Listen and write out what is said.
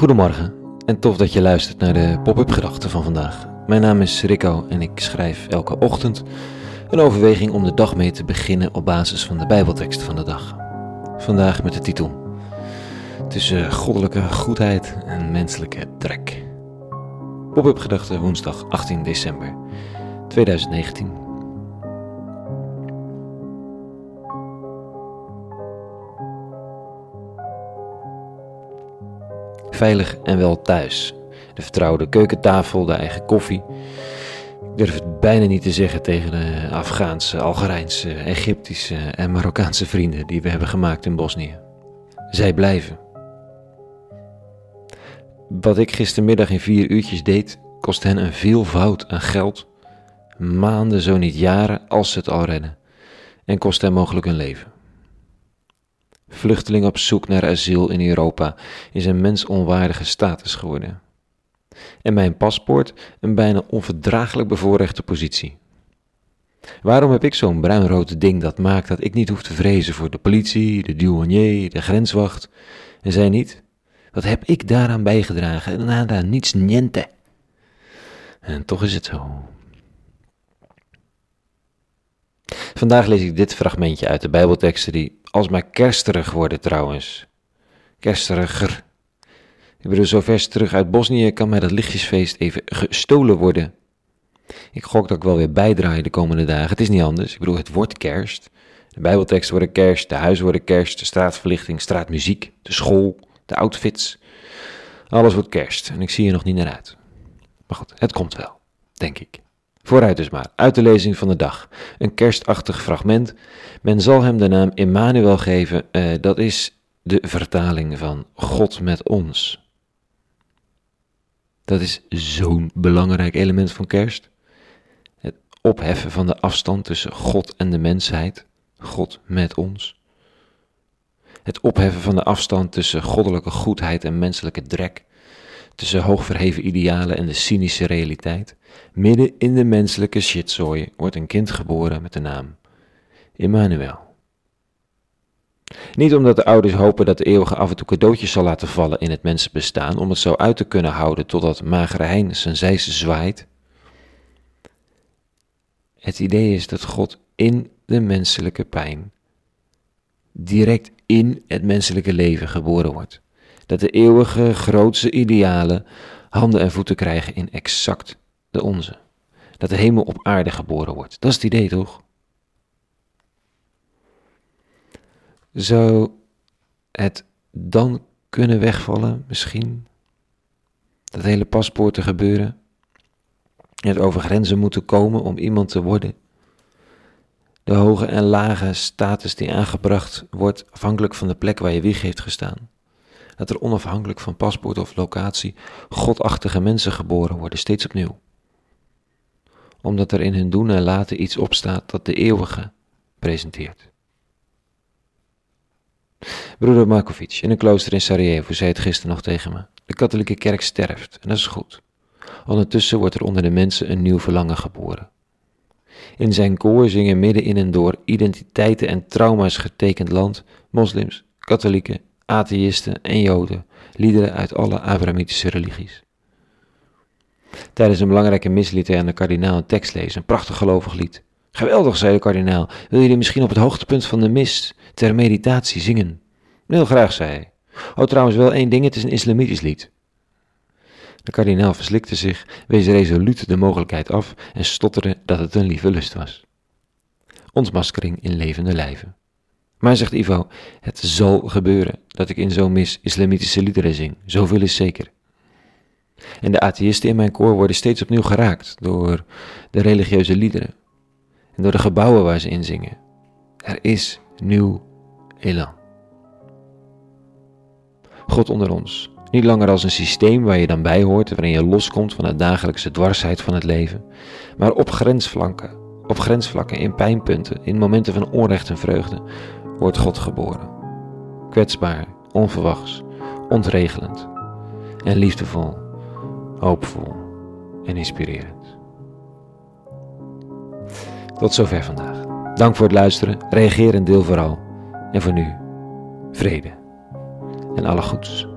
Goedemorgen en tof dat je luistert naar de pop-up gedachten van vandaag. Mijn naam is Rico en ik schrijf elke ochtend een overweging om de dag mee te beginnen op basis van de Bijbeltekst van de dag. Vandaag met de titel Tussen goddelijke goedheid en menselijke trek. Pop-up gedachten woensdag 18 december 2019. Veilig en wel thuis. De vertrouwde keukentafel, de eigen koffie. Ik durf het bijna niet te zeggen tegen de Afghaanse, Algerijnse, Egyptische en Marokkaanse vrienden die we hebben gemaakt in Bosnië. Zij blijven. Wat ik gistermiddag in vier uurtjes deed, kost hen een veelvoud aan geld, maanden, zo niet jaren, als ze het al redden, en kost hen mogelijk hun leven. Vluchteling op zoek naar asiel in Europa is een mensonwaardige status geworden. En mijn paspoort een bijna onverdraaglijk bevoorrechte positie. Waarom heb ik zo'n bruinrood ding dat maakt dat ik niet hoef te vrezen voor de politie, de douanier, de grenswacht en zij niet? Wat heb ik daaraan bijgedragen? Nada, niets, niente. En toch is het zo. Vandaag lees ik dit fragmentje uit de Bijbelteksten die alsmaar kersterig worden trouwens. Kersteriger. Ik bedoel, zo vers terug uit Bosnië kan mij dat lichtjesfeest even gestolen worden. Ik gok dat ik wel weer bijdraai de komende dagen. Het is niet anders. Ik bedoel, het wordt kerst. De Bijbelteksten worden kerst, de huizen worden kerst, de straatverlichting, straatmuziek, de school, de outfits. Alles wordt kerst en ik zie er nog niet naar uit. Maar goed, het komt wel, denk ik. Vooruit dus maar, uit de lezing van de dag. Een kerstachtig fragment. Men zal hem de naam Immanuel geven, uh, dat is de vertaling van God met ons. Dat is zo'n belangrijk element van kerst. Het opheffen van de afstand tussen God en de mensheid, God met ons. Het opheffen van de afstand tussen goddelijke goedheid en menselijke drek, tussen hoogverheven idealen en de cynische realiteit. Midden in de menselijke shitzooi wordt een kind geboren met de naam Immanuel. Niet omdat de ouders hopen dat de eeuwige af en toe cadeautjes zal laten vallen in het mensenbestaan, om het zo uit te kunnen houden totdat magere hein zijn zijse zwaait. Het idee is dat God in de menselijke pijn, direct in het menselijke leven geboren wordt. Dat de eeuwige, grootste idealen handen en voeten krijgen in exact de onze. Dat de hemel op aarde geboren wordt. Dat is het idee toch? Zou het dan kunnen wegvallen, misschien? Dat hele paspoorten gebeuren? Het over grenzen moeten komen om iemand te worden? De hoge en lage status die aangebracht wordt afhankelijk van de plek waar je wieg heeft gestaan. Dat er onafhankelijk van paspoort of locatie godachtige mensen geboren worden, steeds opnieuw. Omdat er in hun doen en laten iets opstaat dat de eeuwige presenteert. Broeder Markovic in een klooster in Sarajevo zei het gisteren nog tegen me. De katholieke kerk sterft en dat is goed. Ondertussen wordt er onder de mensen een nieuw verlangen geboren. In zijn koor zingen midden in en door identiteiten en trauma's getekend land, moslims, katholieken, atheïsten en joden, liederen uit alle Abrahamitische religies. Tijdens een belangrijke mis liet hij aan de kardinaal een tekst lezen, een prachtig gelovig lied. Geweldig, zei de kardinaal. Wil je die misschien op het hoogtepunt van de mis ter meditatie zingen? Heel graag, zei hij. Oh, trouwens wel één ding, het is een islamitisch lied. De kardinaal verslikte zich, wees resoluut de mogelijkheid af en stotterde dat het een lieve lust was. Ontmaskering in levende lijven. Maar zegt Ivo, het zal gebeuren dat ik in zo'n mis islamitische liederen zing, zoveel is zeker. En de atheïsten in mijn koor worden steeds opnieuw geraakt door de religieuze liederen en door de gebouwen waar ze in zingen. Er is nieuw elan. God onder ons, niet langer als een systeem waar je dan bij hoort, waarin je loskomt van de dagelijkse dwarsheid van het leven, maar op grensvlakken, op grensvlakken, in pijnpunten, in momenten van onrecht en vreugde, wordt God geboren. Kwetsbaar, onverwachts, ontregelend en liefdevol, hoopvol en inspirerend. Tot zover vandaag. Dank voor het luisteren, reageer en deel vooral. En voor nu, vrede en alle goeds.